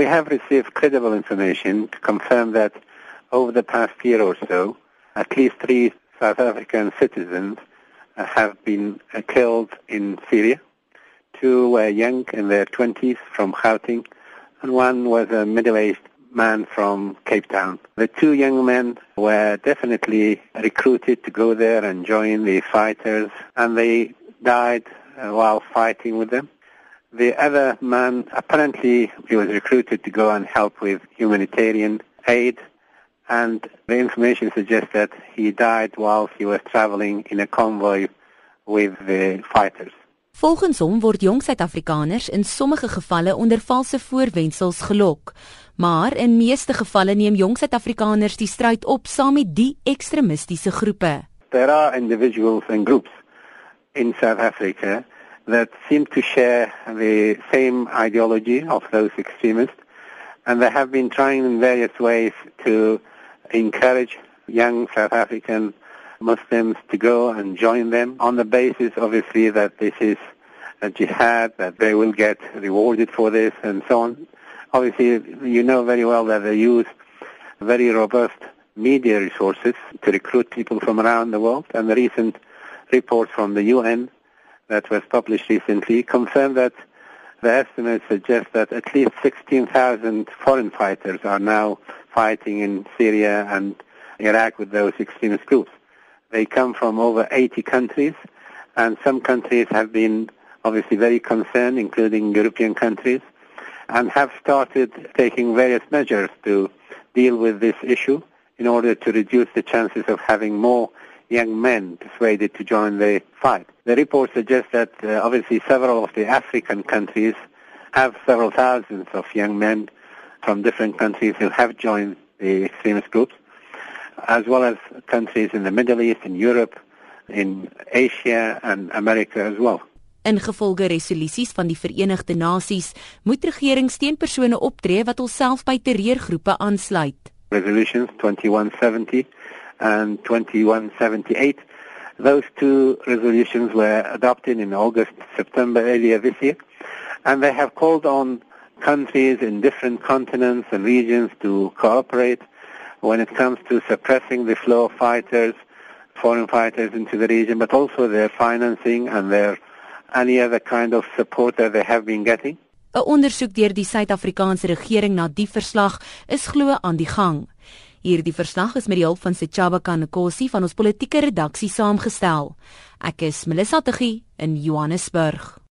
We have received credible information to confirm that over the past year or so, at least three South African citizens uh, have been uh, killed in Syria. Two were young in their 20s from Gauteng, and one was a middle-aged man from Cape Town. The two young men were definitely recruited to go there and join the fighters, and they died uh, while fighting with them. The other man, apparently, he was recruited to go and help with humanitarian aid, and the information suggests that he died while he was traveling in a convoy with the fighters. Volgens hom word jong Suid-Afrikaners in sommige gevalle onder valse voorwendsels gelok, maar in meeste gevalle neem jong Suid-Afrikaners die stryd op saam met die ekstremistiese groepe. There are individuals and groups in South Africa that seem to share the same ideology of those extremists, and they have been trying in various ways to encourage young South African Muslims to go and join them on the basis, obviously, that this is a jihad, that they will get rewarded for this, and so on. Obviously, you know very well that they use very robust media resources to recruit people from around the world, and the recent reports from the UN that was published recently confirm that the estimates suggest that at least 16,000 foreign fighters are now fighting in Syria and Iraq with those extremist groups. They come from over 80 countries, and some countries have been obviously very concerned, including European countries, and have started taking various measures to deal with this issue in order to reduce the chances of having more young men persuaded to join the fight. The report suggests that uh, obviously several of the African countries have several thousands of young men from different countries who have joined the extremist groups, as well as countries in the Middle East, in Europe, in Asia and America as well. Ingevolge resolusies van die Verenigde Nasies moet regerings teen persone optree wat hulself by terreurgroepe aansluit. Resolutions 2170 and 2178. Those two resolutions were adopted in August, September earlier this year, and they have called on countries in different continents and regions to cooperate when it comes to suppressing the flow of fighters, foreign fighters into the region, but also their financing and their any other kind of support that they have been getting. 'n Ondersoek deur die Suid-Afrikaanse regering na die verslag is glo aan die gang. Hierdie verslag is met die hulp van Sechaba Kanekosi van ons politieke redaksie saamgestel. Ek is Melissa Tuggie in Johannesburg.